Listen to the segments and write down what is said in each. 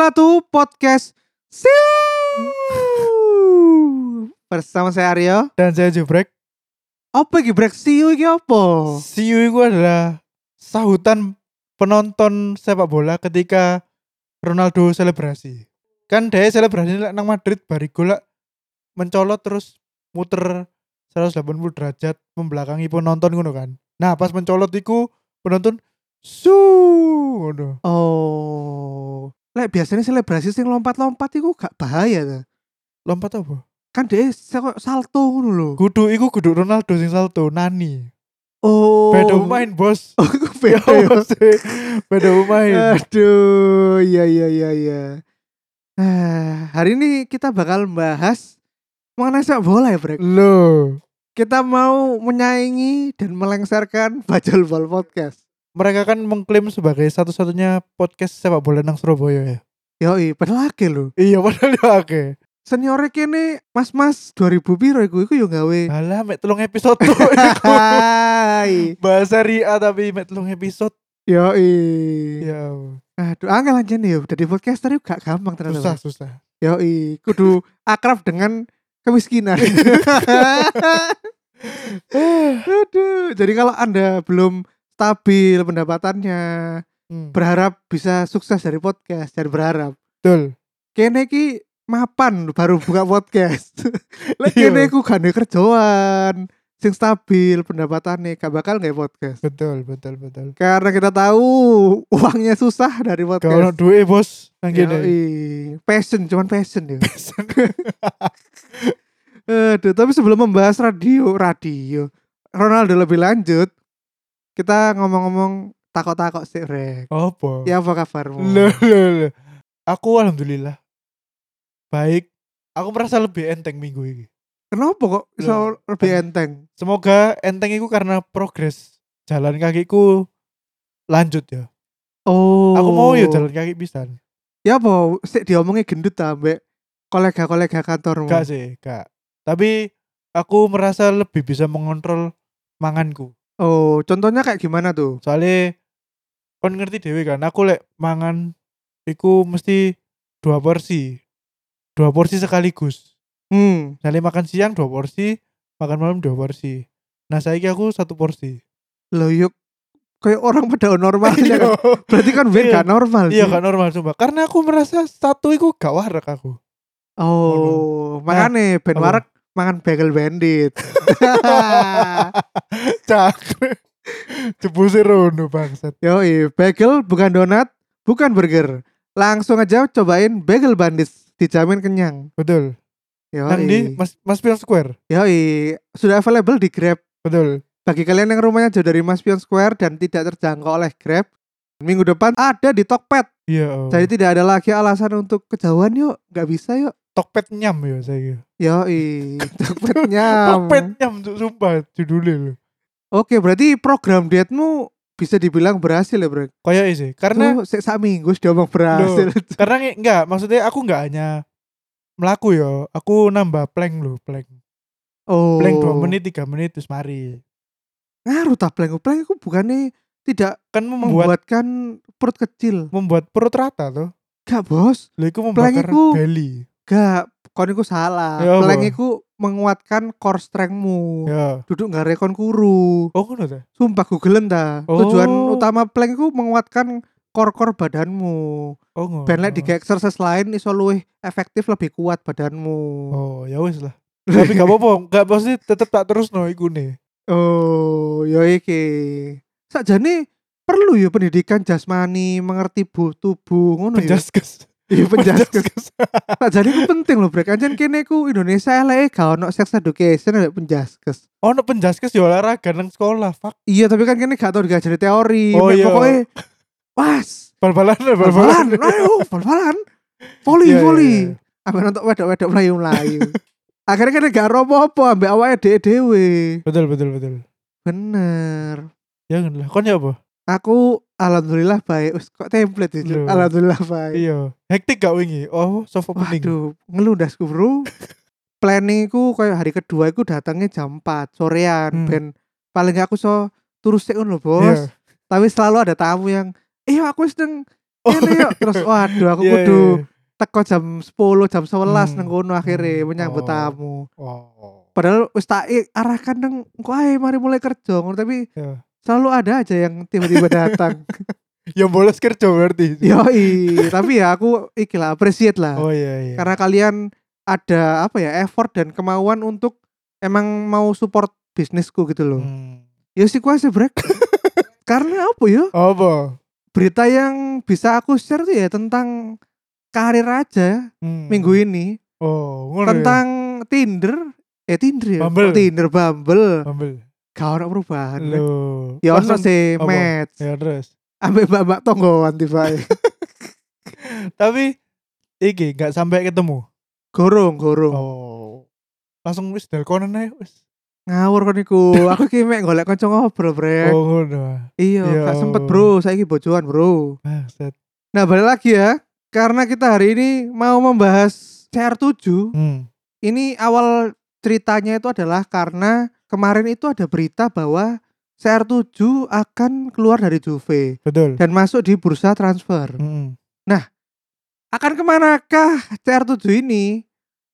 Selatu Podcast Siu Bersama saya Aryo Dan saya Jubrek. Apa iki brek Siu iki apa? CU itu adalah sahutan penonton sepak bola ketika Ronaldo selebrasi. Kan dia selebrasi nang Madrid bari lek mencolot terus muter 180 derajat membelakangi penonton ngono kan. Nah, pas mencolot iku penonton su ngono. Oh Lek biasanya selebrasi sing lompat-lompat iku gak bahaya ta Lompat apa? Kan dia salto ngono lho Kudu iku kudu Ronaldo sing salto nani. Oh Beda pemain, Bos. Oh Ya, beda ya Bos. Beda pemain. Aduh, iya iya iya iya. Ah, hari ini kita bakal bahas mengenai sepak bola ya, Brek. Loh. Kita mau menyaingi dan melengsarkan Bajul Ball Podcast. Mereka kan mengklaim sebagai satu-satunya podcast sepak bola nang Surabaya ya. Yoi, padahal akeh lho. Iya padahal ya oke. Seniore kene mas-mas 2000 piro iku iku yo gawe. Alah mek telung episode tuh. iku. Hai. Bahasa Ria tapi mek telung episode. Yoi. Ya Aduh, angel aja nih yo. Jadi podcaster itu gak gampang ternyata. susah susah. Yoi, kudu akrab dengan kemiskinan. Aduh, jadi kalau Anda belum stabil pendapatannya, Hmm. berharap bisa sukses dari podcast, dan berharap. Betul. Kene ki mapan baru buka podcast. Lek Iya. kene ku kerjaan sing stabil pendapatannya gak bakal nggak podcast. Betul betul betul. Karena kita tahu uangnya susah dari Kalau podcast. duit bos. Yoi. Passion, cuman passion ya. Aduh, tapi sebelum membahas radio, radio Ronaldo lebih lanjut, kita ngomong-ngomong takok-takok sih, Rek. Apa? Ya apa kabarmu? Loh, loh, loh. Aku alhamdulillah baik. Aku merasa lebih enteng minggu ini. Kenapa kok bisa Loh, lebih enteng? Semoga enteng itu karena progres jalan kakiku lanjut ya. Oh. Aku mau ya jalan kaki bisa. Ya apa? Sik diomongnya gendut ta, Mbak. Kolega-kolega kantormu. Gak sih, gak. Tapi aku merasa lebih bisa mengontrol manganku. Oh, contohnya kayak gimana tuh? Soalnya kon ngerti dewe kan, aku lek mangan iku mesti dua porsi. Dua porsi sekaligus. Hmm. Misalnya makan siang dua porsi, makan malam dua porsi. Nah, saiki aku satu porsi. Lo yuk kayak orang pada normalnya kan. Berarti kan Ben Iya. gak normal Iya gak normal sumpah. Karena aku merasa satu iku gak warak aku. Oh, makanya Ben Apa? Warak makan bagel bandit. Cak. Jebuse rono bangsat. Yoi, bagel bukan donat, bukan burger. Langsung aja cobain bagel bandit, dijamin kenyang. Betul. Yoi. Nang di Mas Mas Pion Square. Yoi, sudah available di Grab. Betul. Bagi kalian yang rumahnya jauh dari Mas Pion Square dan tidak terjangkau oleh Grab, minggu depan ada di Tokped. Iya. Oh. Jadi tidak ada lagi alasan untuk kejauhan yuk, nggak bisa yuk. Tokped nyam ya saya. Yoi, Tokpednya. Tokped nyam su- sumpah judulnya loh. Oke, berarti program dietmu bisa dibilang berhasil ya, Bro. Kayak sih. Karena Tuh, sak minggu sudah ngomong berhasil. karena nge- enggak maksudnya aku enggak hanya melaku ya. Aku nambah plank loh, plank. Oh. Plank 2 menit 3 menit terus mari. Ngaruh tak plank? Plank itu bukannya tidak Kan membuat membuatkan perut kecil. membuat perut rata tuh. Gak, Bos. Lho iku Plank membakar belly. Gak, kon iku salah. Ya plank itu menguatkan core strengthmu. Ya. Duduk nggak rekon kuru. Oh ngono ta? Sumpah googlen ta. Oh. Tujuan utama plank itu menguatkan core-core badanmu. Oh ngono. Ben lek di exercise lain iso luwih efektif lebih kuat badanmu. Oh, ya wis lah. Tapi gak apa-apa, gak pasti tetep tak terus no iku nih. Oh, ya iki. Sakjane perlu ya pendidikan jasmani, mengerti bu tubuh ngono ya. Penjaskes. Iya penjaskes. Penjaskes. Sakjane ku penting loh, Brek. Anjen kene ku Indonesia eleke gak ono sex education ada penjaskes. Ono penjaskes ya olahraga nang sekolah, fuck. Iya, tapi kan kene gak tau diajari teori. Oh, iya. Pokoknya was, Bal-balan bal-balan, ayo, bal-balan. Voli, Iya, iya, voli. iya. Ambil nonton wedok-wedok melayu-melayu. Akhirnya kene gak apa-apa ambek awake dhewe. Betul betul betul. Bener. Jangan lah, kon ya apa? Aku alhamdulillah baik. Us, kok template itu? Loh. Alhamdulillah baik. Iya, hektik gak wingi? Oh, soft opening. Waduh, ngelundasku bro. Planningku kayak hari kedua aku datangnya jam 4 sorean Hmm. ben paling gak aku so terus sik ngono bos. Iya. Tapi selalu ada tamu yang, "Eh aku sedang Ini yuk terus waduh aku Iya, kudu iya. teko jam 10 jam 11 Hmm. nang kono akhirnya Hmm. menyambut Oh. tamu. Oh. Padahal wis tak arahkan nang kok ae mari mulai kerja ngono tapi Ya. Selalu ada aja yang tiba-tiba datang. Ya bolos kerja berarti. Yoi, tapi ya aku iki lah appreciate lah. Oh iya iya. Karena kalian ada apa ya effort dan kemauan untuk emang mau support bisnisku gitu loh. Hmm. Ya sih kuasa brek. Karena apa ya? Apa? Berita yang bisa aku share tuh ya tentang karir aja Hmm. minggu ini Oh, ya? tentang Tinder, eh Tinder ya, Bumble. Oh, Tinder Bumble, Ambil. Gak ono perubahan. Loh. Ya ono sih match, Ya terus. ambek mbak-mbak tonggoan tiba Tapi iki gak sampai ketemu. Gorong, gorong. Oh. Langsung wis delkonan ae wis. Ngawur kan iku. Aku ki mek golek kanca ngobrol, Brek. Oh ngono. Iya, Ya gak sempet bro, saiki bojoan bro. Nah balik lagi ya, karena kita hari ini mau membahas CR7. Hmm. Ini awal ceritanya itu adalah karena kemarin itu ada berita bahwa CR7 akan keluar dari Juve Betul. dan masuk di bursa transfer. Hmm. Akan ke manakah CR7 ini?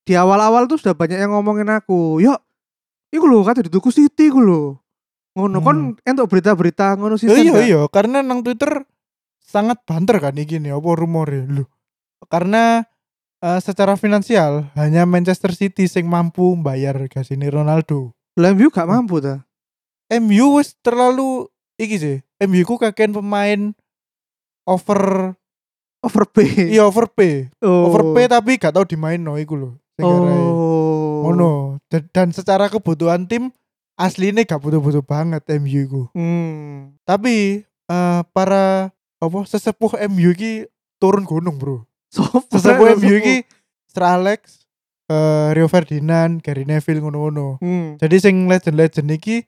Di awal-awal tuh sudah banyak yang ngomongin aku, yuk, iku lho kata di Tuku City iku lho. Ngono kon entuk berita-berita ngono sih. Iya iya, karena nang Twitter sangat banter kan iki nih apa rumornya lho. Karena eh, secara finansial hanya Manchester City sing mampu bayar gasine Ronaldo. Lah MU gak mampu ta. MU wis terlalu iki sih. MU ku kakean pemain over Overpay. iya overpay. Oh. Overpay tapi gak tau dimain no iku lho. Oh. Ngono. Dan, dan secara kebutuhan tim aslinya gak butuh-butuh banget MU iku. Hmm. Tapi eh, para apa sesepuh MU iki turun gunung, Bro. Sopo Sesepuh MU iki Sir Alex, eh, Rio Ferdinand, Gary Neville ngono-ngono. Hmm. Jadi sing legend-legend iki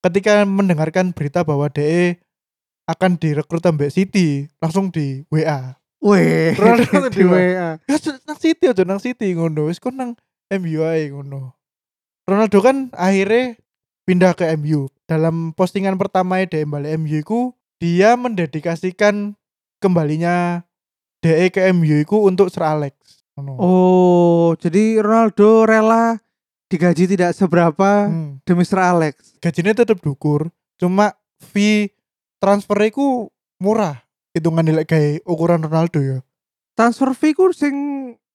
ketika mendengarkan berita bahwa DE akan direkrut ambek City, langsung di WA. Weh. Ronaldo di WA. Ya nang City aja nang City ngono. Wis kon nang MU ae ngono. Ronaldo kan akhirnya pindah ke MU. Dalam postingan pertama DE balik MU iku dia mendedikasikan kembalinya DE ke MU iku untuk Sir Alex. Oh, jadi Ronaldo rela digaji tidak seberapa Hmm. demi Sir Alex. Gajinya tetap dukur, cuma fee transfer iku murah. Hitungan nilai kayak ukuran Ronaldo ya. Transfer fee ku sing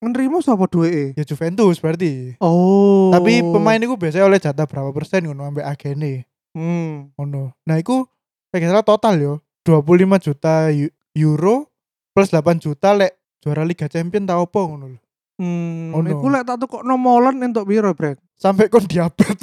menerima sapa duweke? Ya Juventus berarti. Oh. Tapi pemain iku biasanya oleh jatah berapa persen ngono ambek agene. Hmm. ngono. Nah, iku salah total yo 25 juta eu- euro plus 8 juta lek juara Liga Champion tau apa ngono lho. Hmm. Oh, no. Iku lek tak tukok nomolan entuk piro, Brek? Sampai kon diabet.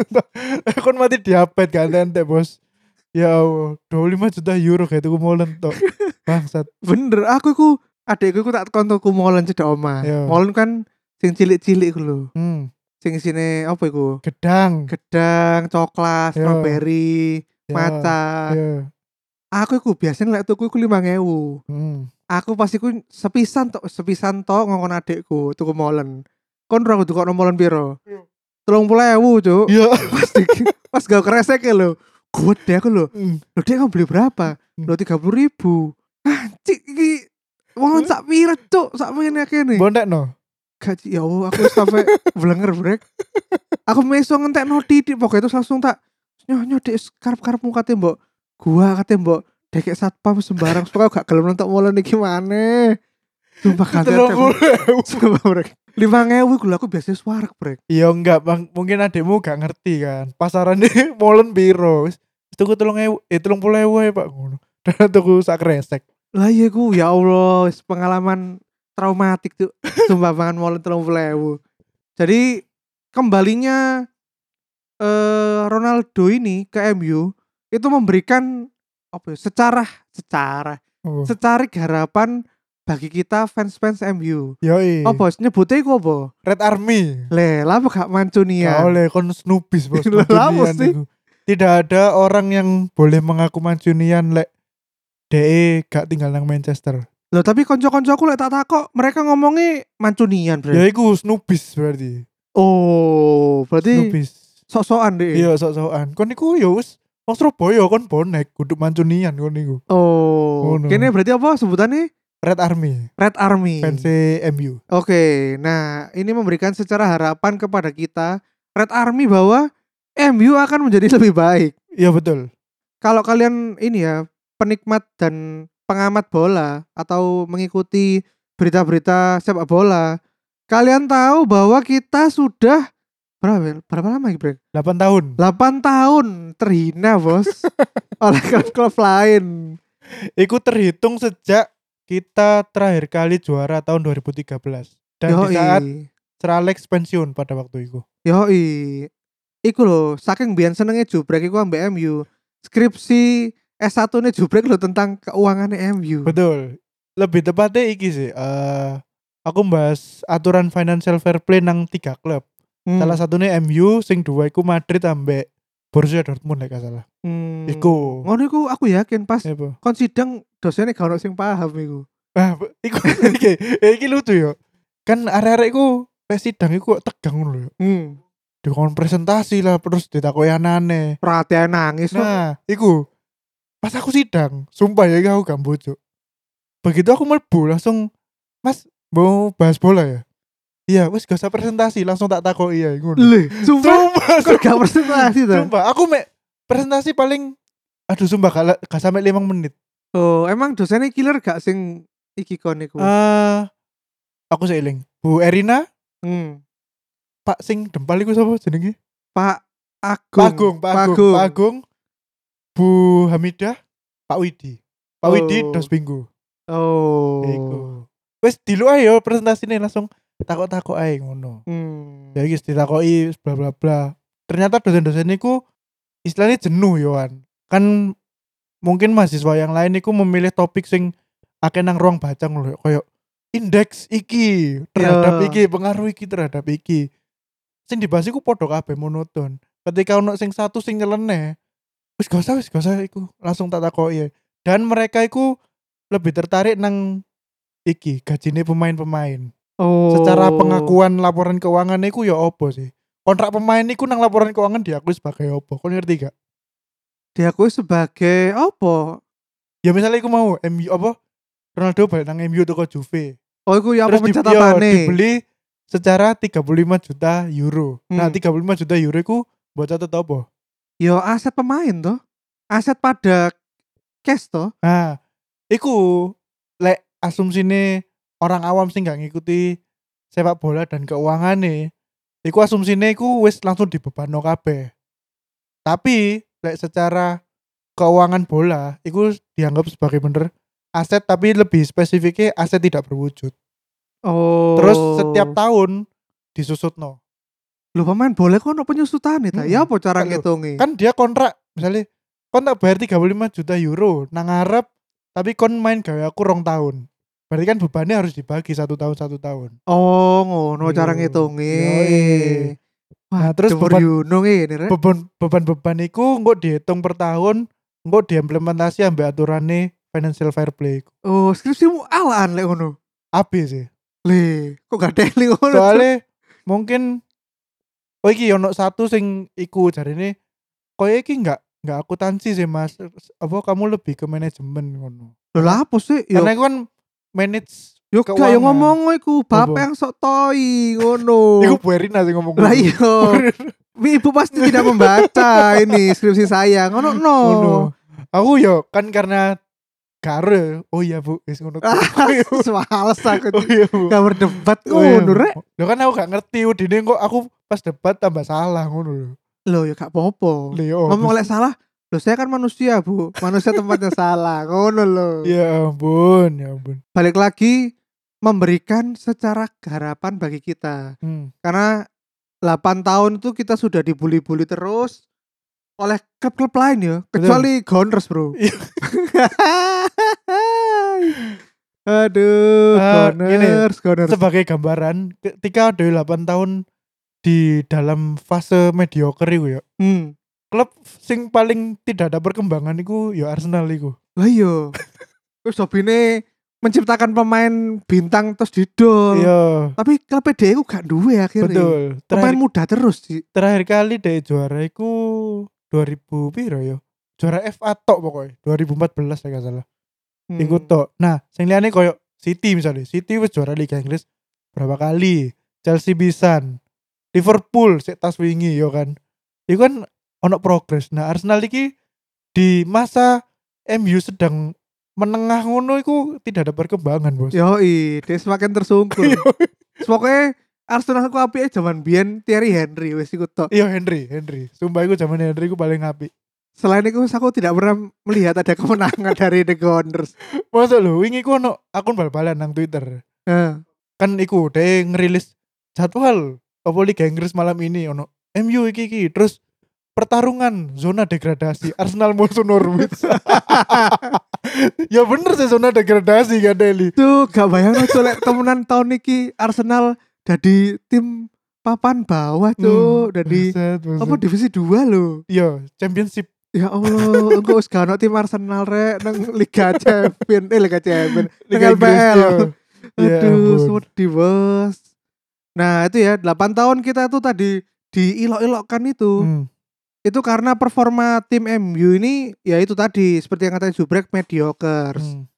kon mati diabet kan ente, Bos. Ya Allah, 25 juta euro kayak itu molen tok. Bangsat. Bener, aku iku adekku iku tak kon tuku molen cedek omah. Iya. Molen kan sing cilik-cilik iku lho. Hmm, Sing sine apa iku? gedang. Gedang, coklat, Iya. strawberry, Ya, maca. Ya. Aku iku biasanya lek tuku iku 5000. Hmm. Aku pasti ku sepisan tok sepisan tok ngongkon adekku tuku molen. Kon ora kudu kono molen piro? Iya. 30.000, Cuk. Iya. Pas di- pas gak kresek ya lho. Gede aku lho. Hmm. Lho dia kamu beli berapa? Hmm. Lho 30 ribu. Anjing iki Wong sak pira cuk sak ngene kene. Bondek no. Gaji ya Allah aku sampai blenger brek. Aku meso ngentekno titik pokoknya itu langsung tak nyoh nyoh dek karep-karepmu kate mbok gua kate mbok dekek satpam sembarang supaya gak gelem nonton molen iki maneh. Sumpah ewu. Sumpah brek. 5000 iku lho aku biasa suarek brek. Iya enggak bang, mungkin adikmu gak ngerti kan. Pasarannya molen piro. Wis wis tuku telung ewu, eh telung puluh ewu ya pak. Dan tuku sak kresek. Lah iya ku ya Allah pengalaman traumatik tuh sumpah banget molen 30.000. Jadi kembalinya eh Ronaldo ini ke MU itu memberikan apa ya, secara secara Oh. secara harapan bagi kita fans-fans MU. Yoi. Apa nyebutnya iku apa? Red Army. Le, lah gak Gak Mancunian. oleh kon Snoopis bos. Mesti. iku. Tidak ada orang yang boleh mengaku Mancunian lek DE gak tinggal nang Manchester. Loh tapi konco-konco aku lek tak takok mereka ngomongnya Mancunian, Bre. Ya iku Snoopis berarti. Oh, berarti Snoopis. sok-sokan deh. Iya sok-sokan. Kon iku ya wis Wong Surabaya kon bonek kudu mancunian kon niku. Oh, Ngono. kene berarti apa sebutannya? Red Army, Red Army. fans MU. Oke, nah ini memberikan secara harapan kepada kita Red Army bahwa MU akan menjadi lebih baik. Iya betul. Kalau kalian ini ya penikmat dan pengamat bola atau mengikuti berita-berita sepak bola, kalian tahu bahwa kita sudah berapa berapa lama ya, Bre? 8 tahun. 8 tahun terhina, Bos. oleh klub-klub lain. Iku terhitung sejak kita terakhir kali juara tahun 2013. Dan di saat Sir Alex pensiun pada waktu itu. Yoi. Iku lho, saking biyen senenge jubrek iku ambek MU. Skripsi S1 nya jubrek lho tentang keuangan MU. Betul. Lebih tepatnya iki sih. eh aku bahas aturan financial fair play nang tiga klub. Hmm. Salah satunya MU, sing dua iku Madrid ambek Borussia Dortmund gak salah. Hmm. Iku. Ngono iku aku yakin pas Apa? kon sidang dosennya gak ono sing paham iku. Ah, iku iki, iki lucu yo. Kan arek-arek iku pas sidang iku tegang lho. Hmm. Dikon presentasi lah terus ditakoki anane. Perhatian nangis. Nah, iku pas aku sidang, sumpah ya aku gak bojo. Begitu aku mlebu langsung Mas mau bahas bola ya? Iya, wes gak usah presentasi, langsung tak takoki ya ngono. Le, sumpah gak presentasi tuh. sumpah, aku mek presentasi paling aduh sumpah gak, gak sampai 5 menit. Oh, emang dosennya killer gak sing iki kon iku? Eh aku seiling. Bu Erina, Hmm. Pak sing dempal iku sapa jenenge? Pak Pak Agung. Agung, Pak Agung, Pak Agung. Bu Hamidah, Pak Widi. Pak Widi Oh. dos minggu. Oh. Iku. Wes dilu ae yo presentasine langsung takok-takok ae ngono. Hmm. Ya ditakoki bla bla bla. Ternyata dosen-dosen niku istilahnya jenuh yoan. Kan mungkin mahasiswa yang lain niku memilih topik sing akeh nang ruang baca ngono koyo indeks iki terhadap Ya. iki, pengaruh iki terhadap iki. Sing dibahas iku padha kabeh monoton. Ketika ono sing satu sing nyeleneh, wis gak usah wis gak usah iku, langsung tak takoki. Dan mereka iku lebih tertarik nang iki gajine pemain-pemain Oh. secara pengakuan laporan keuangan iku ya opo sih kontrak pemain iku nang laporan keuangan diakui sebagai opo kau ngerti gak diakui sebagai apa? ya misalnya iku mau MU apa Ronaldo balik nang MU toko Juve Oh, iku ya apa pencatatane? dibeli secara 35 juta euro nah Hmm. 35 juta euro iku buat catat apa Yo aset pemain toh. Aset pada cash toh. nah iku lek asumsine orang awam sih nggak ngikuti sepak bola dan keuangan nih iku asumsine iku wis langsung dibebano kabeh tapi lek secara keuangan bola iku dianggap sebagai bener aset tapi lebih spesifiknya aset tidak berwujud Oh. terus setiap tahun disusut no Lu pemain boleh kok ono penyusutan ta? Hmm. Ya apa cara Kan ngitungnya? kan dia kontrak misalnya kon tak bayar 35 juta euro nang ngarep tapi kon main gawe aku rong tahun berarti kan bebannya harus dibagi satu tahun satu tahun Oh, ngono cara Yo. ngitungnya. Yoi. Nah, terus beban- Yuno ini rek. beban beban beban iku engko dihitung per tahun engko diimplementasi ambek aturane financial fair play. Oh, skripsimu alaan lek ngono. Abi sih Le, kok gak ada yang ngono? soalnya mungkin oh iki ono satu sing iku jarine koyo iki enggak enggak akuntansi sih mas apa kamu lebih ke manajemen ngono Lho lah apa sih? Karena kan manage yo yo ngomong iku bapak Apa? yang sok toi ngono. iku Bu Erina sih ngomong Lah ngono. iya. Ibu pasti tidak membaca ini skripsi saya. Ngono no. ngono aku yo kan karena kare oh iya bu wis ngono Males aku oh iya bu gak berdebat Oh iya, ngono rek. Lho kan aku gak ngerti udine kok aku pas debat tambah salah ngono lho. Loh ya gak apa-apa. Ngomong lek salah, loh saya kan manusia, Bu. Manusia tempatnya salah. Ngono loh. Ya ampun, ya ampun. Balik lagi memberikan secara harapan bagi kita. Hmm. Karena 8 tahun itu kita sudah dibully-bully terus oleh klub-klub lain ya, kecuali Gunners, Bro. Iya. Aduh, Eh, gini, Gunners, Gunners. Sebagai gambaran, ketika dari 8 tahun di dalam fase mediocre ya. Hmm. Klub sing paling tidak ada perkembangan iku ya Arsenal iku. Lah iya. Terus hobine menciptakan pemain bintang terus didol. Iya, Tapi klub dia itu gak duwe akhirnya. betul. Pemain Terakhir, muda terus terakhir kali dari juara iku 2000 piro ya? juara FA tok pokoknya 2014 ya gak salah. Hmm. Iku tok. Nah, sing liyane koyo City misalnya. City wis juara Liga Inggris berapa kali? Chelsea bisan. Liverpool sik tas wingi yo kan. Iku kan ono progres. Nah, Arsenal iki di masa MU sedang menengah ngono iku tidak ada perkembangan, Bos. Yoi, dia semakin tersungkur. Pokoknya Arsenal ku apike zaman biyen Thierry Henry wis iku tok. Iya Henry, Henry. Sumpah iku zaman Henry iku paling apik. Selain itu aku tidak pernah melihat ada kemenangan dari The Gunners. Masa lho, wingi ku ono akun bal-balan nang Twitter. Nah, Kan iku dia ngerilis jadwal apa Liga Inggris malam ini ono MU iki iki terus pertarungan zona degradasi Arsenal musuh Norwich. ya bener sih zona degradasi kan Deli. Tuh gak bayang tuh lek temenan tahun iki Arsenal jadi tim papan bawah tuh dari Buset, buset. apa divisi 2 loh. Iya, championship. Ya Allah, engko wis gak tim Arsenal rek nang Liga Champion, eh Liga Champion, nang Liga Inggris, LPL. iya. Ya Aduh, sedih bos. Nah itu ya 8 tahun kita tuh tadi diilok-ilokkan itu. Hmm. Itu karena performa tim MU ini ya itu tadi seperti yang katanya Jubrek mediocre. Hmm.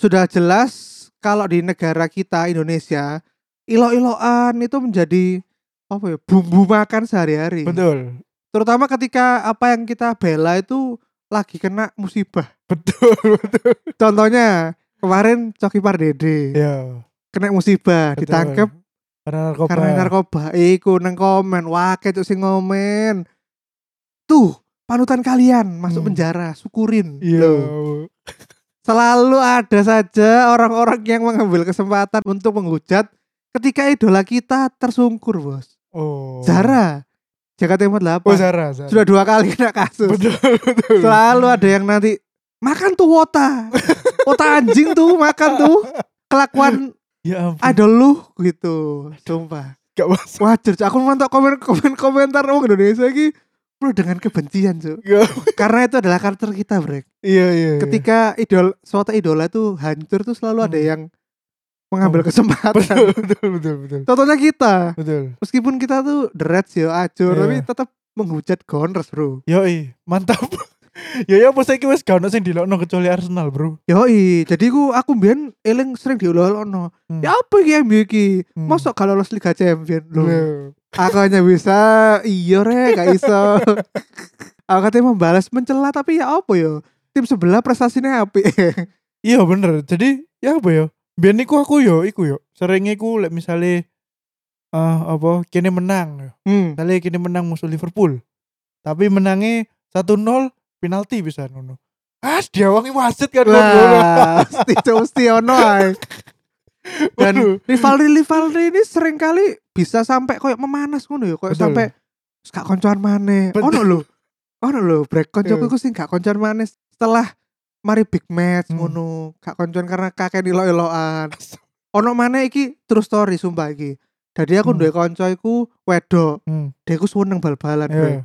Sudah jelas kalau di negara kita Indonesia ilok-ilokan itu menjadi apa ya bumbu makan sehari-hari. Betul. Terutama ketika apa yang kita bela itu lagi kena musibah. Betul, betul. Contohnya kemarin Coki Pardede Ya. kena musibah betul. ditangkap karena narkoba. karena narkoba iku nang komen wah cuk sing ngomen tuh panutan kalian masuk Hmm. penjara syukurin Iya. Selalu ada saja orang-orang yang mengambil kesempatan untuk menghujat ketika idola kita tersungkur bos Oh. Zara Jakarta Timur 8 Oh Zara, Zara. sudah dua kali kena kasus Betul, betul. selalu ada yang nanti makan tuh wota wota anjing tuh makan tuh kelakuan Ya ampun. idol lu gitu sumpah Gak masuk. wajar aku mantap komen komen komentar orang Indonesia lagi penuh dengan kebencian Cuk. Gak. karena itu adalah karakter kita brek Iya, iya. iya. ketika idol suatu idola itu hancur tuh selalu ada Hmm. yang mengambil Oh. kesempatan betul, betul, betul, betul. contohnya kita Betul. meskipun kita tuh the Reds ya acur Iya. tapi tetap menghujat Gunners bro Yoi, mantap. ya ya apa saiki wis gak ono sing dilokno kecuali Arsenal, Bro. Yoi, jadi ku aku mbien eling sering diulang-ulangno. Hmm. Ya apa iki MU iki? Hmm. Mosok gak lolos Liga Champion lho. Loh. Aku hanya bisa iya rek gak iso. aku katanya membalas mencela tapi ya apa ya? Tim sebelah prestasinya apik. Iya bener. Jadi ya apa ya? Biar niku aku yo iku yo. Sering iku lek misale eh apa kini menang. yo. hmm. Misale kini menang musuh Liverpool. Tapi menangnya 1-0 penalti bisa ngono. Ah, diawangi wasit kan ngono. Mesti mesti ono ae. Dan Waduh. rivalry rivalry ini sering kali bisa sampai koyo memanas ngono ya, koyo Betul. sampai gak koncoan maneh. Ono lho. Ono lho, brek koncoku Iya. iku sing gak koncoan maneh setelah mari big match Hmm. ngono. Gak koncoan karena kakek ilo-iloan. Ono maneh iki true story sumpah iki. Jadi aku Hmm. duwe kanca iku wedok, Hmm. dia iku seneng bal-balan, Iya. Brek.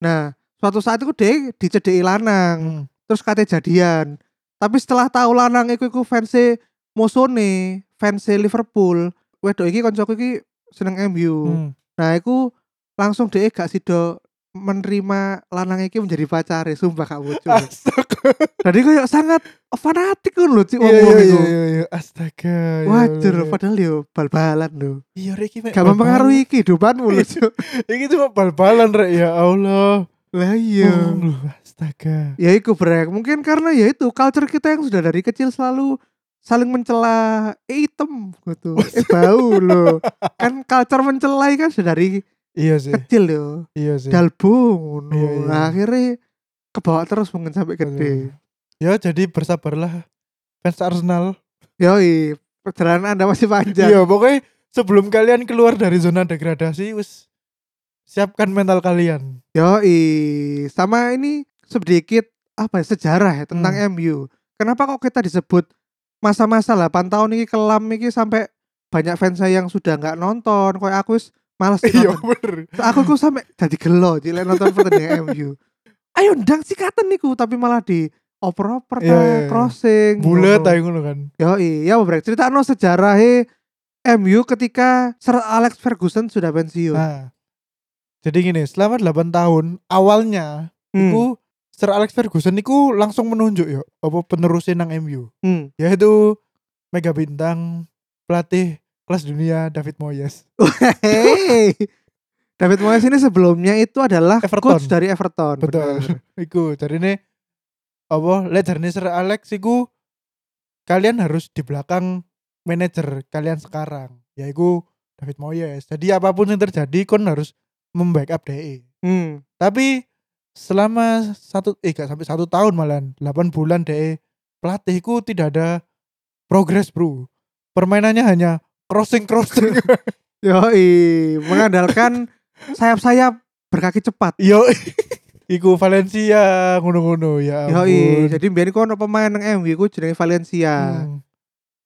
Nah, suatu saat itu dia dicedeki lanang, Hmm. terus katanya jadian. Tapi setelah tahu lanang iku iku fanse Mosone, fanse Liverpool, wedok iki koncoku iki seneng MU. Hmm. Nah, iku langsung dia gak sido menerima lanang iki menjadi pacare, sumpah kak bocor. Astaga. Jadi kayak sangat fanatik kan lho cik Iya wong iya iku. iya. Astaga. ya Wajar, padahal yo bal-balan lho. Iya Rek, iki Gak mempengaruhi kehidupanmu lho, Cuk. Iki cuma bal-balan rek ya Allah. Lah iya. Oh, astaga. Ya iku brek, mungkin karena ya itu culture kita yang sudah dari kecil selalu saling mencela eh hitam gitu. Eh bau loh. kan culture mencela kan sudah dari Iya sih. kecil yo. Iya sih. Dalbu ngono. Iya, iya. Nah, akhirnya kebawa terus mungkin sampai gede. Ya jadi bersabarlah fans Arsenal. Yoi, perjalanan Anda masih panjang. Iya pokoknya sebelum kalian keluar dari zona degradasi wis siapkan mental kalian. Yoi, sama ini sedikit apa ya sejarah ya tentang Hmm. MU. Kenapa kok kita disebut masa-masa 8 tahun ini kelam ini sampai banyak fans saya yang sudah nggak nonton, kayak aku wis males Iya nonton. bener. Aku kok sampai jadi gelo jile nonton pertandingan MU. Ayo ndang sikatan niku tapi malah di oper-oper Iya, ta, iya, iya. crossing. Ngono. aja ngono kan. Yoi, ya brek cerita no sejarahnya MU ketika Sir Alex Ferguson sudah pensiun. Nah. Jadi gini, selama 8 tahun awalnya Hmm. itu Sir Alex Ferguson niku langsung menunjuk ya apa penerusin nang MU Hmm. yaitu mega bintang pelatih kelas dunia David Moyes. Hey. David Moyes ini sebelumnya itu adalah Everton. coach dari Everton. Betul. bener. iku jarine apa lejarne Sir Alex iku kalian harus di belakang manajer kalian sekarang yaitu David Moyes. Jadi apa pun yang terjadi kon harus membackup DE. Hmm. Tapi selama satu eh gak sampai satu tahun malah 8 bulan DE pelatihku tidak ada progres bro. Permainannya hanya crossing crossing. Yoi, mengandalkan sayap-sayap berkaki cepat. Yo, iku Valencia ngono-ngono ya. Yoi, ampun. jadi biyen iku ono pemain nang MU iku jenenge Valencia. Hmm.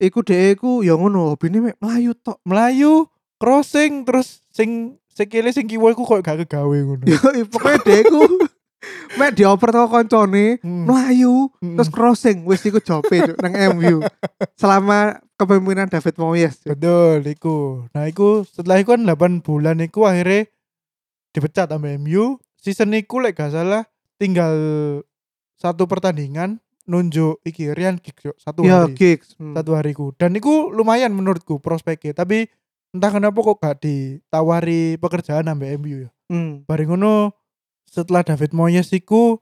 Iku dhek iku ya ngono, hobine mek melayu tok. Melayu crossing terus sing sekele sing kiwa iku koyo gak kegawe ngono. Yoi, pokoknya dhek iku mek dioper karo koncone, Hmm. melayu, Hmm. terus crossing, wis iku jope Cuk, nang MU. Selama kepemimpinan David Moyes. Cuk. Betul, iku. Nah, iku setelah iku kan 8 bulan iku akhirnya dipecat sama MU. Season iku lek gak salah tinggal satu pertandingan nunjuk iki Ryan Giggs yo, satu Ya, hari. gigs. Hmm. Satu hariku. Dan iku lumayan menurutku prospeknya, tapi entah kenapa kok gak ditawari pekerjaan sama MU ya. Hmm. Bareng ngono setelah David Moyes iku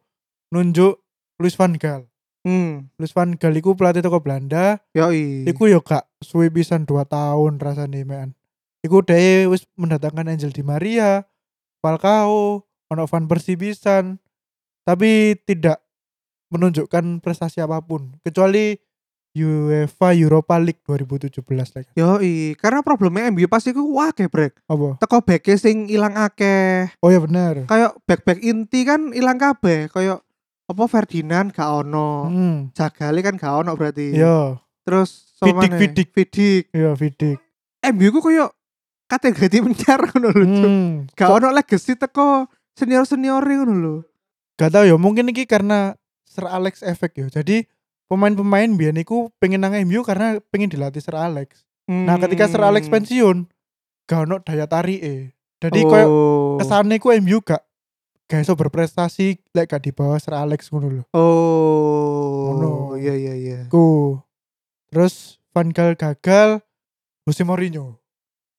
nunjuk Luis van Gaal. Hmm. Luis van Gaal iku pelatih toko Belanda, Yoi. Iku yo gak suwe pisan 2 tahun rasane men. Iku dhewe wis mendatangkan Angel Di Maria, Falcao, ono Van Persie pisan. Tapi tidak menunjukkan prestasi apa pun kecuali UEFA Europa League 2017 lek. Yoi, karena problemnya MU pas iku akeh brek. Apa? Teko beke sing ilang akeh. Oh ya bener. Kayak back-back inti kan ilang kabeh, kayak apa Ferdinand gak ono. Hmm. Jagali kan gak ono berarti. Yo, Terus Vidic, mana? Vidic. Vidic. yo Vidic. MU ku koyo kategori mencar ngono lho. Hmm. Gak ono legacy teko senior-senior ngono lho. Gak tau ya mungkin iki karena Sir Alex effect ya. Jadi pemain-pemain biyen iku pengen nang MU karena pengen dilatih Sir Alex. Nah, ketika Sir Alex Hmm. pensiun, gak ono daya tarik eh. Jadi koyo oh. kesane ku MU gak gak iso berprestasi lek gak di bawah Sir Alex ngono lho. Oh. Ngono. Iya iya iya. Ku. Terus Van Gaal gagal, Jose Mourinho.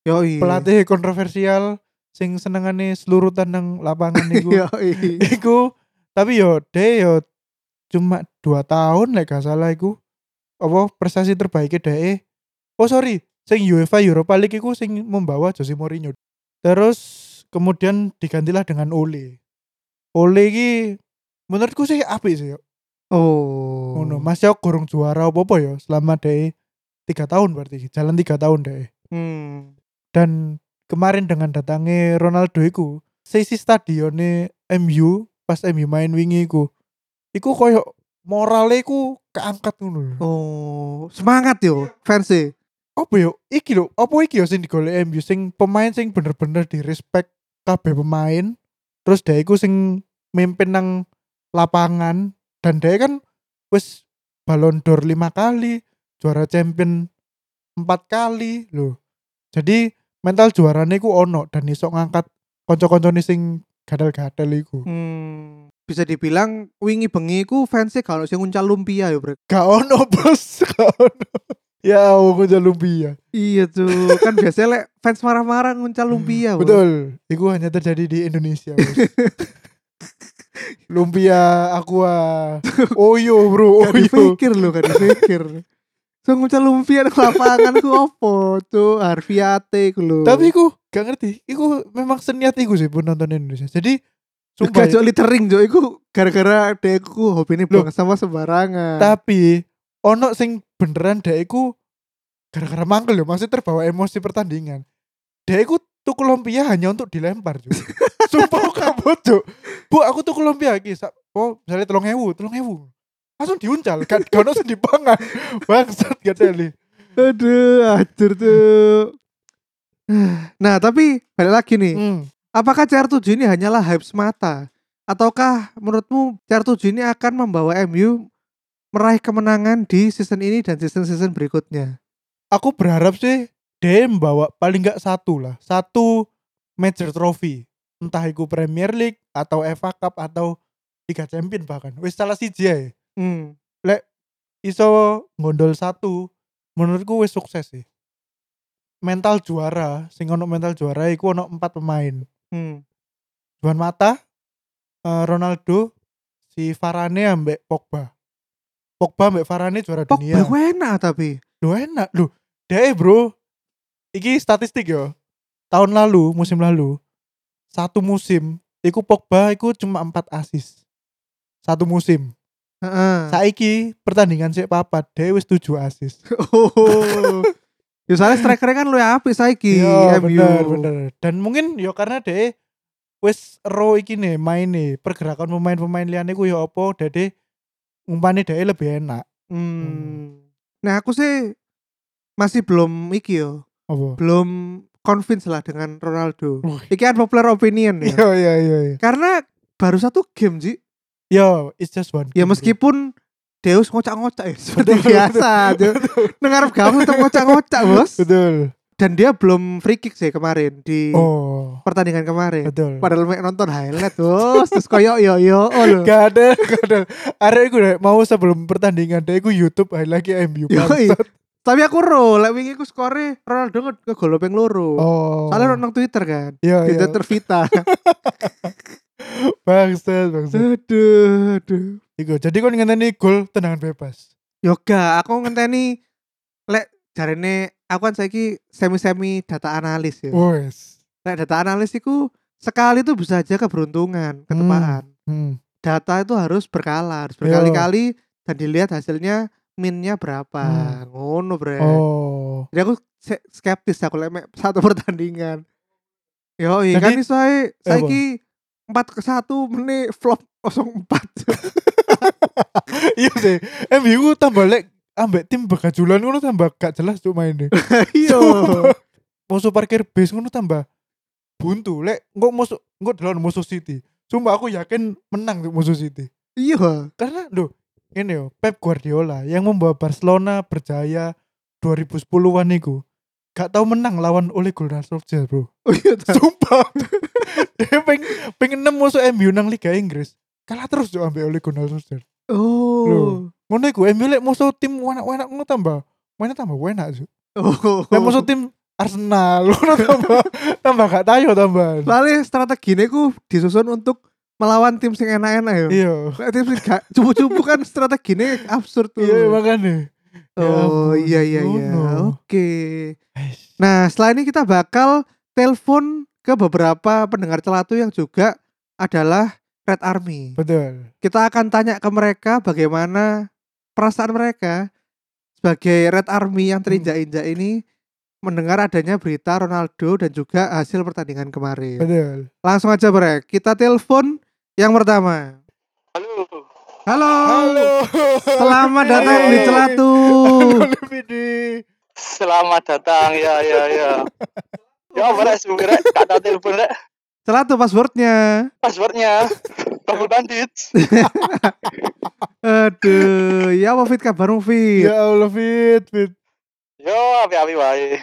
Yoi. Pelatih kontroversial sing senengane selurutan nang lapangan iku. Yoi. iku tapi yo de yo cuma dua tahun lek gak salah iku. Apa prestasi terbaiknya de Oh sorry, sing UEFA Europa League iku sing membawa Jose Mourinho. Terus kemudian digantilah dengan Ole. Ole iki menurutku sih apik sih yo. Oh. Ngono, Mas yo kurang juara apa-apa ya selama de tiga tahun berarti jalan tiga tahun deh. Hmm. Dan kemarin dengan datangnya Ronaldo iku, sisi stadione MU pas MU main wingi iku, iku koyo morale iku keangkat ngono. lho. Oh, semangat yo fans e. Apa yo? Iki lho, apa iki yo sing digolek MU sing pemain sing bener-bener di respect kabeh pemain. Terus dia iku sing mimpin nang lapangan dan dia kan wis Ballon d'Or lima kali, juara champion empat kali loh. Jadi mental juarane iku ono dan iso ngangkat konco-koncone sing gadal-gadal iku. Hmm. Bisa dibilang wingi bengi ku fans e kalau sing nguncal lumpia yo, Brek. Gak ono bos, gak ono. Ya aku jadi lumpia. Iya tuh, kan biasanya lek fans marah-marah nguncal lumpia. Bro. Betul, itu hanya terjadi di Indonesia. Bos. lumpia aqua. Oyo bro, Gak oyo. dipikir loh, gak dipikir. So nguncal lumpia nang lapangan ku opo tuh Harfiate ku lho. Tapi aku gak ngerti, iku memang seniat iku sih penonton Indonesia. Jadi sumpah Gak jok littering jo iku gara-gara deku hobine Loh. buang sama sembarangan. tapi ono sing beneran dek iku gara-gara mangkel ya masih terbawa emosi pertandingan. Dek iku tuku lumpia hanya untuk dilempar juga. Sumpah kabut cuk. Bu aku lumpia iki sak oh misalnya tolong ewu, tolong ewu. Langsung diuncal, gak ono sing dipangan. Bangsat gak teli. Aduh, acur tuh. Nah, tapi balik lagi nih. Hmm. Apakah CR7 ini hanyalah hype semata? Ataukah menurutmu CR7 ini akan membawa MU meraih kemenangan di season ini dan season-season berikutnya? Aku berharap sih dia membawa paling gak satu lah, satu major trophy. Entah itu Premier League atau FA Cup atau Liga Champion bahkan. Wis salah siji ae. Hmm. Iso ngondol satu menurutku wis sukses sih. Mental juara, sing ono mental juara iku ono empat pemain. Hmm. Juan Mata, eh, Ronaldo, si Varane ambek Pogba. Pogba ambek Varane juara Pogba dunia. ku enak tapi. Duh enak, duh. Deh bro, iki statistik yo. Tahun lalu, musim lalu, satu musim, iku Pogba iku cuma 4 assist. Satu musim. Heeh. Saiki pertandingan sik papat, dia wis 7 assist. Oh. Ya soalnya striker kan lu apik saiki Iya, MU. bener, bener. Dan mungkin yo karena dia wis ro iki nih main nih pergerakan pemain-pemain liane ku yo opo dede umpane dia lebih enak. Hmm. Nah, aku sih masih belum iki yo, Apa? belum convince lah dengan Ronaldo. Wih. Iki kan popular opinion ya. Iya iya iya. Karena baru satu game sih. Yo, it's just one. Ya game, meskipun Deus ngocak-ngocak ya seperti Betul, biasa. Dengar kamu tetap ngocak-ngocak, Bos. Betul. Dan dia belum free kick sih kemarin di Oh, pertandingan kemarin. betul. Padahal mek nonton highlight terus terus koyo yo yo oh lho. Gak ada, gak ada. Arek deh, mau sebelum pertandingan deh, iku YouTube highlight MU. Bangsat. Tapi aku ro, lek wingi ku skore Ronaldo nge- ngegol ping loro. Oh. Soalnya nonton Twitter kan. Iya, Di iya. Twitter Vita. Bangsat, bangsat. aduh, aduh. Iku, jadi kau ngenteni gol tendangan bebas. Yoga, aku ngenteni lek jarene aku kan saiki semi-semi data analis ya. Wes. Lek data analis itu sekali itu bisa aja keberuntungan, ketepaan. Hmm. Data itu harus berkala, harus berkali-kali dan dilihat hasilnya minnya berapa. Hmm. Ngono, Bre. Oh. Jadi aku skeptis aku lek satu pertandingan. Yo, iya kan iso ae saiki 4 ke 1 menit flop 04. iya sih. MU tambah lek ambek tim bagajulan ngono tambah gak jelas cuk mainnya. Iya. musuh parkir base ngono tambah buntu. Lek engko musuh engko delon musuh City. Sumpah aku yakin menang tuh musuh City. Iya. Karena loh, ini yo Pep Guardiola yang membawa Barcelona berjaya 2010-an itu gak tahu menang lawan Ole Gunnar Solskjaer, Bro. Oh iya. Sumpah. Dia pengen pengen nemu musuh MU nang Liga Inggris. Kalah terus yo ambek Ole Gunnar Solskjaer. Oh. Loh. Ngono iku MU lek musuh tim enak-enak ngono tambah mainnya tambah enak sih. Oh. Lek musuh tim Arsenal ngono tambah tambah gak tayo tambah. Soalnya strategi ini ku disusun untuk melawan tim sing enak-enak ya. Iya. Lek tim sing gak cupu-cupu kan strategi ini absurd tuh. Iya makanya. Ya Oh iya iya iya. Oke. Nah setelah ini kita bakal telepon ke beberapa pendengar celatu yang juga adalah Red Army. Betul. Kita akan tanya ke mereka bagaimana perasaan mereka sebagai Red Army yang terinjak-injak ini mendengar adanya berita Ronaldo dan juga hasil pertandingan kemarin. Betul. Langsung aja Brek, kita telepon yang pertama. Halo. Halo. Halo. Selamat datang di. Celatu. Selamat datang ya ya ya. Ya apa rek sebenarnya rek gak rek. Celatu passwordnya. Passwordnya double bandit. Aduh, ya apa fit kabarmu fit? Ya Allah Fit, Fit. Yo api api wae.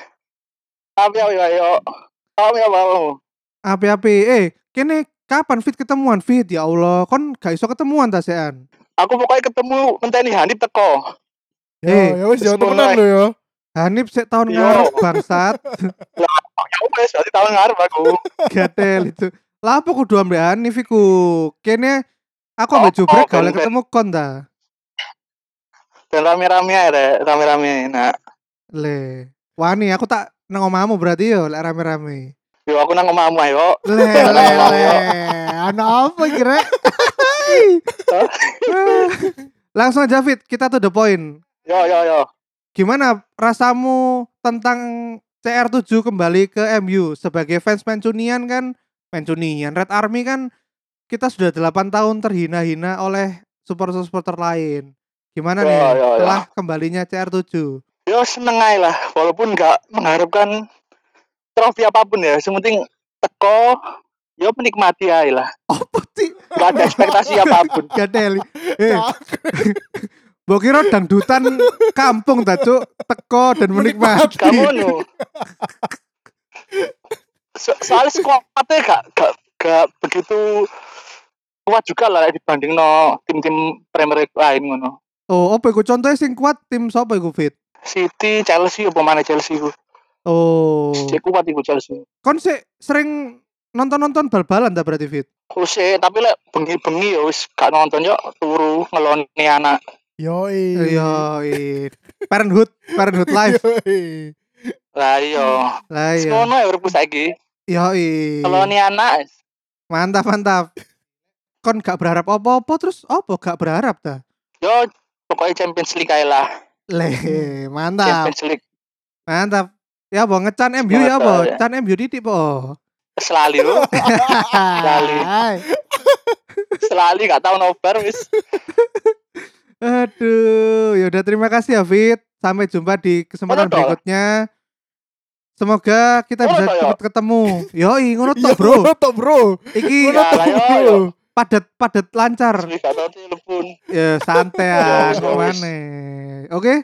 Api api wae yo. Api apa? Api-api. Eh, kene kapan fit ketemuan fit? Ya Allah, kon gak iso ketemuan ta sean. Aku pokoknya ketemu menteni Hanif teko. Ya, Eh, ya wis ya wis temenan lo ya. Hanif sik tahun Yo. ngarep bangsat. Wes berarti tahun ngarep aku. Gatel itu. Lah apa kudu ambek Hanif iku? Kene aku ambek Oh, jubrek gak oleh ben. ketemu kon ta. Dan rame-rame rek, rame-rame. Nah, Le. Wani, aku tak nang omamu berarti yo lek rame-rame. yo aku nang omahmu ayo. Le le le. Ana apa kira? Langsung aja Fit, kita to the point. Yo yo yo. Gimana rasamu tentang CR7 kembali ke MU sebagai fans Mancunian kan Mancunian Red Army kan kita sudah 8 tahun terhina-hina oleh supporter-supporter lain. Gimana nih Ya, ya, ya. setelah kembalinya CR7? Yo seneng ae lah, walaupun nggak mengharapkan trofi apa pun ya. Yang penting teko, yo menikmati ae lah. Apa sih? Gak ada ekspektasi apa pun. Gadeli. Eh, mbok kira dangdutan kampung ta, Cuk. Teko dan menikmati. Kamu nu. So, soalnya skuadnya gak, gak, gak begitu kuat juga lah dibanding no tim-tim Premier League lain ngono. Oh, apa iku contohnya sing kuat tim sapa iku Fit? City, Chelsea, apa mana Chelsea ku? Oh. Dia kuat iku Chelsea. Kon sih sering nonton-nonton bal-balan ta berarti Fit? Eh, tapi lek bengi-bengi ya wis gak nonton yo turu ngeloni anak. Yoi. Iya, iya. Parenthood, Parenthood live. Yoi. Lah iya. Lah iya. Ngono ya uripku saiki. Iya, iya. Ngeloni anak. Mantap, mantap. Kon gak berharap apa-apa terus apa gak berharap ta? Yo pokoknya Champions League ae lah. Le, mantap. Champions League Mantap. Ya apa ngecan MU ya apa? ya. Can MU titik po. selalu bro. selalu gak tahu nobar wis. Aduh, ya udah terima kasih ya Fit. Sampai jumpa di kesempatan toh? berikutnya. Semoga kita Ngono bisa ya? cepat ketemu. Yoi, ngono Iya, toh, Bro. ngono toh, bro. Iki Ngono Ya, ayo, bro. ayo. padat padat lancar. Ya santai Ya, ya, ke mana? Oke.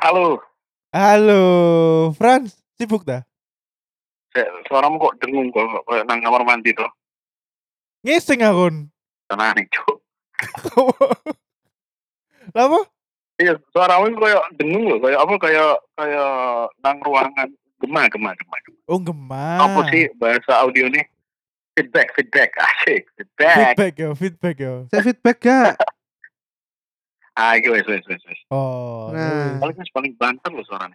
Halo. Halo, Franz, sibuk dah? Suaramu kok dengung kok kayak nang kamar mandi tuh. Ngising akun. Tenang nih, Cuk. Lapa? Iya, suaramu kayak dengung loh, kayak apa kayak kayak nang ruangan gema gema gema. gema. Oh, gemar. Apa sih bahasa audio nih? Feedback, feedback, asik, feedback. Feedback ya, feedback ya. Saya feedback gak? Ah, gitu, wes, wes, wes. Oh, Nah. nah. Paling paling banter loh suaranya.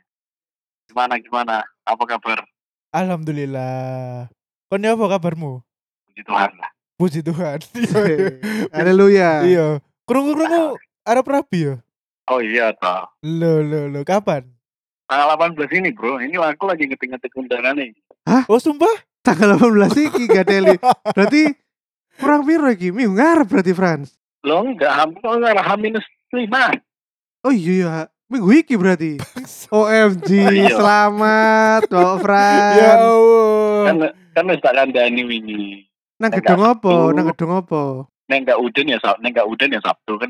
Gimana, gimana? Apa kabar? Alhamdulillah. Kon apa kabarmu? Puji Tuhan lah. Puji Tuhan. Iya, iya. Haleluya. Iya. Krungu-krungu Arab Rabi ya? Oh iya, toh. Lo lo lo kapan? Tanggal 18 ini, bro. Ini aku lagi ngetik-ngetik undangan nih. Oh sumpah? Tanggal 18 iki gak teli. Berarti kurang piro iki? Minggu ngarep berarti Frans. Lo enggak, hampir kalau nggak H minus lima. Oh iya ya. Minggu iki berarti. OMG, Iya. selamat Mbak Frans. ya Allah. Kan kan wis tak kandani wingi. Nang gedung apa? Nang gedung apa? Neng enggak udan ya Sabtu, neng enggak udan ya Sabtu kan.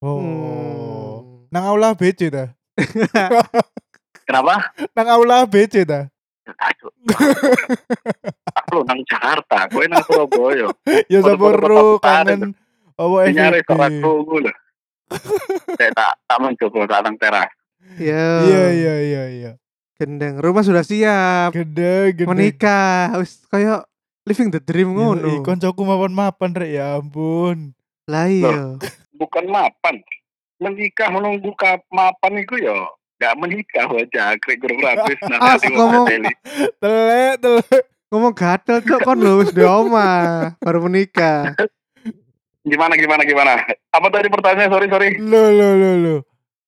Oh. Hmm. Nang aula BC ta? Kenapa? Nang aula BC ta? Aku nang Jakarta, gue nang Surabaya. Ya kota-kota kangen apa Nyari FYP. kok aku gue loh. Saya tak tak mencoba tak nang teras. Ya. Iya iya iya iya. Gendeng. Rumah sudah siap. Gede gede. Menikah. Wis kayak living the dream Yoi, ngono. koncoku mapan-mapan rek ya ampun. Lah iya. Bukan mapan. Menikah menunggu kap mapan itu ya nggak menikah aja krek guru gratis Ah, nanti ngomong- Telek telek. Ngomong gatel cok kon lho wis di omah baru menikah. gimana gimana gimana? Apa tadi pertanyaannya? Sorry sorry. Lo lo lo lo.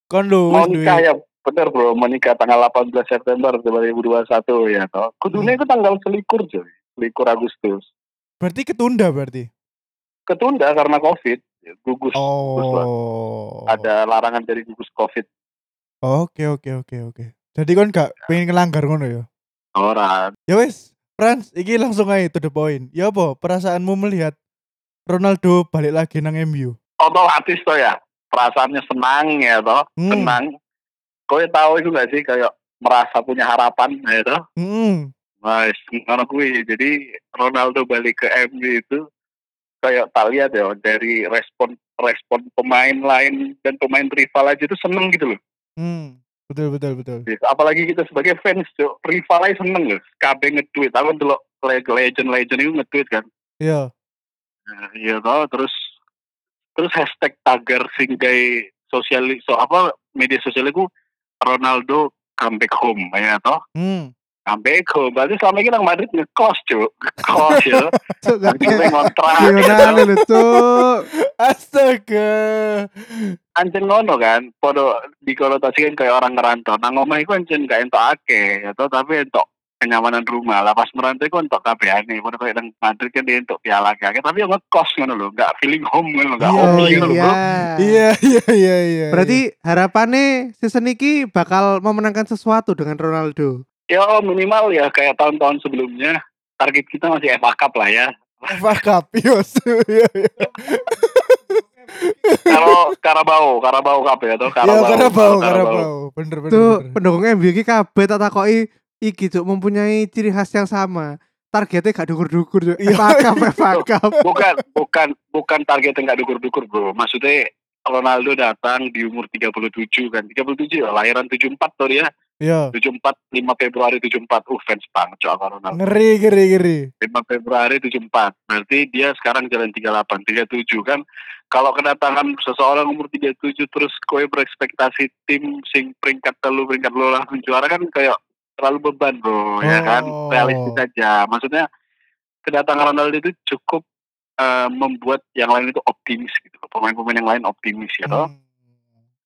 Kon lo mau nikah ya? Bener bro. Menikah tanggal 18 September 2021 ya toh. Kudunya itu tanggal selikur coy selikur Agustus. Berarti ketunda berarti. ketunda karena covid. Gugus gugus lah. Oh. ada larangan dari gugus covid. Oke oke oke oke. Jadi kon gak pengen ngelanggar ngono ya? orang Ya wes, Frans, iki langsung aja to the point. Ya apa? Perasaanmu melihat Ronaldo balik lagi nang MU? otomatis toh ya perasaannya senang ya toh Hmm. senang kau tahu itu gak sih kayak merasa punya harapan ya toh Hmm. Mas, ngono kuwi. Jadi Ronaldo balik ke MU itu kayak tak lihat ya dari respon respon pemain lain dan pemain rival aja itu seneng gitu loh. Hmm. Betul betul betul. Apalagi kita sebagai fans, rival aja seneng loh. KB nge-tweet. Aku dulu legend-legend itu nge-tweet kan. Iya. Nah, Iya toh, terus terus hashtag tagar singgai sosial so apa media sosial itu Ronaldo comeback home ya toh Hmm. comeback home berarti selama ini nang Madrid ngekos cuk ngekos ya Anjing ngontrak. Lionel cok. Astaga. Anjing ngono kan, podo dikonotasikan kayak orang ngerantau. Nang omah iku anjing gak entok akeh, atau tapi entok kenyamanan rumah lah pas merantau iku entok kabehane. Podo kayak nang Madrid kan dia entok piala akeh, tapi yang ngekos ngono lho, gak feeling home ngono, gak Iya, home Oh ngono lho, iya. bro. Iya iya iya iya. Berarti harapannya season ini bakal memenangkan sesuatu dengan Ronaldo. Ya minimal ya kayak tahun-tahun sebelumnya. Target kita masih FA Cup lah ya. FA Cup, yos. Iya, iya. Kalau Karabau, Karabau kabeh atau Ya Karabau. Karabau, Karabau. Bener bener. Tuh bener. pendukung MU iki kabeh tak takoki iki Cuk mempunyai ciri khas yang sama. Targetnya gak dukur-dukur Cuk. Iya. FA Cup. Bukan, bukan, bukan target yang nggak dukur-dukur bro. Maksudnya Ronaldo datang di umur 37 kan. 37 ya, lahiran 74 tuh dia. Iya. 74, 5 Februari 74. Uh, fans banget cok Ronaldo. Ngeri ngeri ngeri. 5 Februari 74. Berarti dia sekarang jalan 38, 37 kan. Kalau kedatangan seseorang umur 37 terus kowe berekspektasi tim sing peringkat telu peringkat lu langsung juara kan kayak terlalu beban bro ya kan Oh. realistis aja maksudnya kedatangan Ronaldo itu cukup eh, membuat yang lain itu optimis gitu pemain-pemain yang lain optimis ya toh Hmm.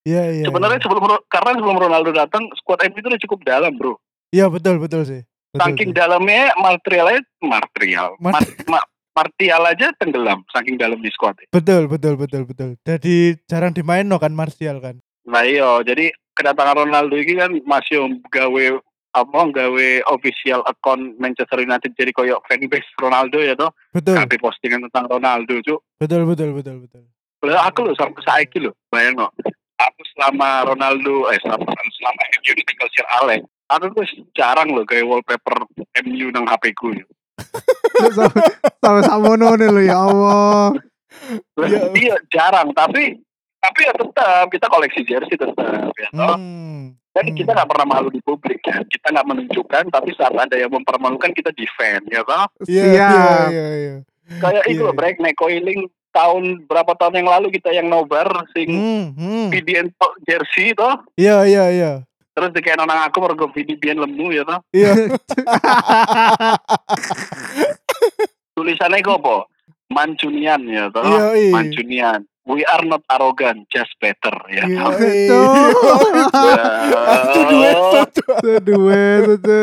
Iya iya. sebenarnya iya. sebelum karena sebelum Ronaldo datang squad MU itu udah cukup dalam bro Iya betul betul sih. Betul, saking dalamnya materialnya material Mat- Mat- ma- Martial aja tenggelam saking dalam di squad Betul betul betul betul. Jadi jarang dimain no kan Martial kan. Nah iya, jadi kedatangan Ronaldo ini kan masih gawe apa gawe official account Manchester United jadi koyo fanbase Ronaldo ya toh. Betul Kabeh postingan tentang Ronaldo cuk. betul betul betul betul. Lah aku loh sampai saiki loh, bayang no. Aku selama Ronaldo eh selama selama MU ditinggal Sir Alex, aku tuh jarang loh kayak wallpaper MU nang HP ku. Sampai samono nih lo ya Allah. Iya. Iya jarang, tapi tapi ya tetap kita koleksi jersey tetap ya toh. Hmm. Jadi Hmm. kita nggak pernah malu di publik ya. Kita nggak menunjukkan, tapi saat ada yang mempermalukan kita defend, ya kan? Iya iya iya. Kayak itu loh, iya. break coiling tahun berapa tahun yang lalu kita yang nobar sing Hmm, hmm. Jersey toh. Iya iya iya. Terus dikain orang aku mergo VDN lemu ya toh. Iya. Tulisannya kok apa? Mancunian ya toh. Iya iya. Mancunian. We are not arrogant, just better ya. Iya, iya. Satu dua satu. Kedua itu.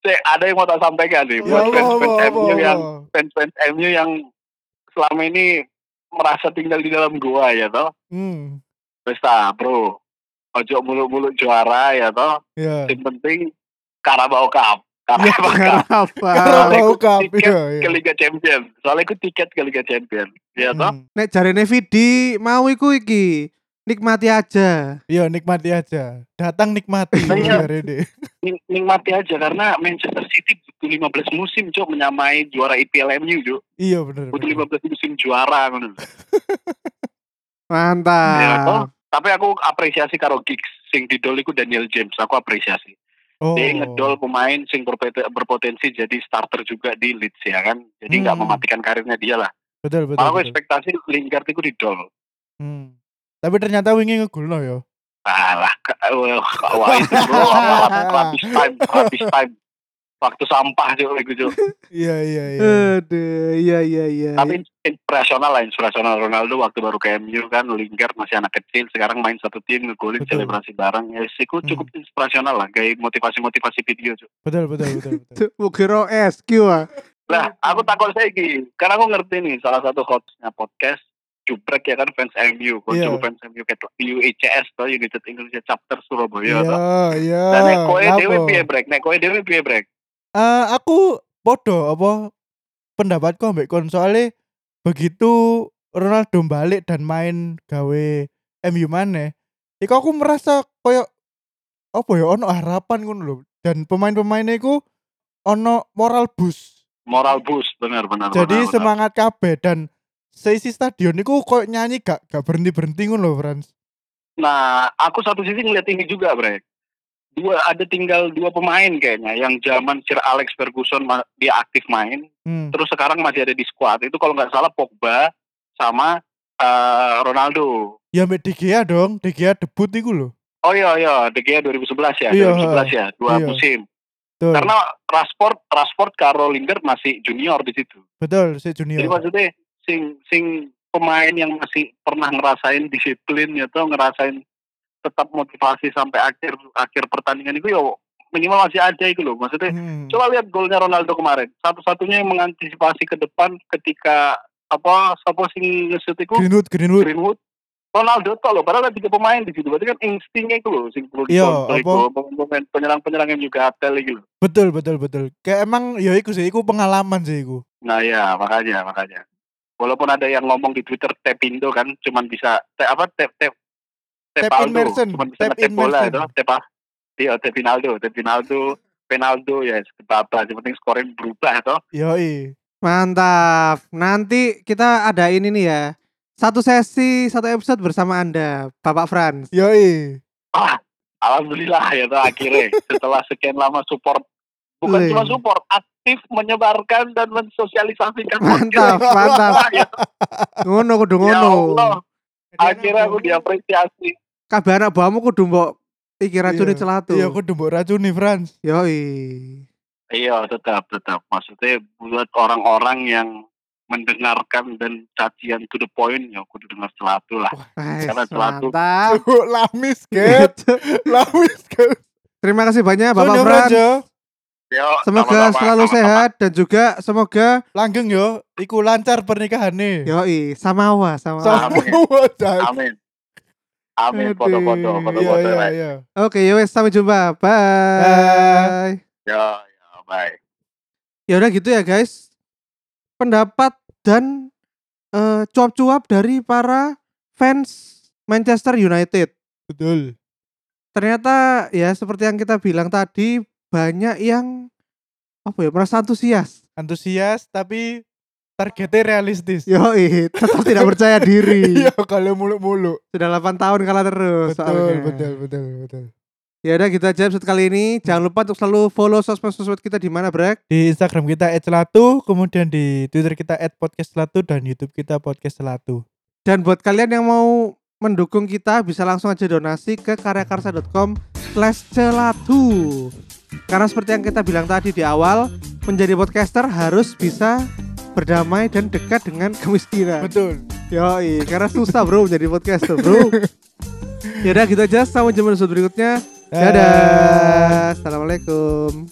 Cek, ada yang mau tak sampaikan nih buat Allah, fans-fans Allah, MU yang fans-fans MU yang selama ini merasa tinggal di dalam gua ya toh. Hmm. Wes ta, bro. Ojo muluk-muluk juara ya toh. Iya. Yang penting Carabao Cup. Cup. Kenapa? Carabao Cup. tiket Iya iya. Ke Liga Champion. Soalnya aku tiket ke Liga Champion. Ya toh. Hmm. Nek jarene Vidi mau iku iki. Nikmati aja. Iya nikmati aja. Datang nikmati. Iya. Ini. Ning- Nikmati aja karena Manchester City butuh 15 musim cok menyamai juara IPL MU cok. Iya bener. Butuh bener. 15 musim juara ngono. Ya, toh. Mantap. Tapi aku apresiasi karo Giggs sing didol iku Daniel James. Aku apresiasi. Oh. Dia ngedol pemain sing berpotensi jadi starter juga di Leeds ya kan. Jadi nggak Hmm. mematikan karirnya dia lah. Betul betul. Aku betul. ekspektasi Lingard itu didol. Hmm. Tapi ternyata wingi ngegulno ya. Alah, wah, itu bro, habis time, habis time. Waktu sampah juga itu Cuk. Iya iya iya. Aduh, iya iya iya. Tapi inspirasional lah, inspirasional Ronaldo waktu baru ke MU kan, Lingard masih anak kecil, sekarang main satu tim, ngegolin selebrasi bareng. Ya, sih, Hmm. cukup inspirasional lah, kayak motivasi-motivasi video. Cuk. Betul betul betul betul. Mukiro SQ ah. Lah, aku takut saya gini, karena aku ngerti nih, salah satu hostnya podcast, Jubrek ya kan fans MU, kalau Iya. fans MU kayak UICS tuh United Indonesia Chapter Iya Surabaya tuh. iya. Dan nek kowe Lapo? dhewe piye brek, nek kowe dhewe piye brek? Eh, aku podo apa pendapatku ambek kon soalnya begitu Ronaldo balik dan main gawe MU maneh iku aku merasa koyo apa ya ono harapan ngono lho dan pemain-pemainnya iku ono moral boost Moral boost, benar benar. jadi benar, semangat kabeh dan seisi stadion iku koyo nyanyi gak gak berhenti-berhenti ngono lho Frans Nah, aku satu sisi ngeliat ini juga, Brek. Dua ada tinggal dua pemain kayaknya yang zaman Sir Alex Ferguson dia aktif main, hmm. terus sekarang masih ada di squad. Itu kalau nggak salah Pogba sama eh, Ronaldo. ya De Gea dong De Gea debut iku lho Oh iya iya, De Gea 2011 ya, Iya, 2011 ya, dua iya. musim. Tuh, Karena Rashford, Rashford karo Lingard masih junior di situ. betul si Jadi junior maksudnya sing sing pemain yang masih pernah ngerasain disiplin tuh ngerasain tetap motivasi sampai akhir akhir pertandingan itu ya minimal masih ada itu loh. Maksudnya Hmm. coba lihat golnya Ronaldo kemarin. Satu-satunya yang mengantisipasi ke depan ketika apa siapa sing itu Greenwood Greenwood Greenwood Ronaldo tuh loh, padahal ada tiga pemain di situ. Berarti kan instingnya itu loh, sing perlu Iya, itu. Pemain penyerang-penyerang yang juga atel gitu. Betul betul betul. Kayak emang ya iku sih iku pengalaman sih iku. Nah ya makanya makanya. walaupun ada yang ngomong di Twitter Tepindo kan cuman bisa te, apa tep tep Tap Tepaldo immersion, cuman bisa tap ngetep bola itu tepa iya Tepinaldo Tepinaldo Penaldo ya apa yang penting skornya berubah atau Yoi. Mantap. Nanti kita ada ini nih ya. Satu sesi, satu episode bersama Anda, Bapak Franz. Yoi. ah alhamdulillah ya tuh akhirnya setelah sekian lama support bukan Wih. cuma support aktif menyebarkan dan mensosialisasikan Mantap, mantap. ya, Ngono kudu ya ngono. Allah akhirnya aku diapresiasi Kabeh anak buahmu kudu mbok iki Iya. celatu. Iya, aku udah racuni Franz. Yoi. iya tetap tetap maksudnya buat orang-orang yang mendengarkan dan cacian to the point ya kudu dengar celatu lah Wes, Karena celatu. Lamis, Get. Lamis, Get. Terima kasih banyak Bapak. Franjo. Yo, Semoga selalu sehat dan juga semoga Langgeng yo, iku lancar pernikahan nih. yoi samawa sama. Semua jas. amin amin foto-foto Iya, foto-foto iya, lah. iya. Oke, yowes sampai jumpa. Bye. Bye. yo yo bye Ya udah gitu ya guys. Pendapat dan eh, cuap-cuap dari para fans Manchester United. Betul. Ternyata ya seperti yang kita bilang tadi banyak yang apa ya merasa antusias. Antusias tapi targetnya realistis. Yoi, tetap tidak percaya diri. Iya, kalau muluk-muluk. Sudah 8 tahun kalah terus. Betul, soalnya. betul, betul, betul. Ya udah gitu aja episode kali ini. Jangan lupa untuk selalu follow sosmed-sosmed kita di mana, Brek? Di Instagram kita @selatu, kemudian di Twitter kita @podcastselatu dan YouTube kita podcast selatu. Dan buat kalian yang mau mendukung kita bisa langsung aja donasi ke karyakarsa.com slash celatu Karena seperti yang kita bilang tadi di awal Menjadi podcaster harus bisa berdamai dan dekat dengan kemiskinan. Betul. Yoi, karena susah bro menjadi podcaster bro. Yaudah gitu aja, sampai jumpa di episode berikutnya. Dadah. Assalamualaikum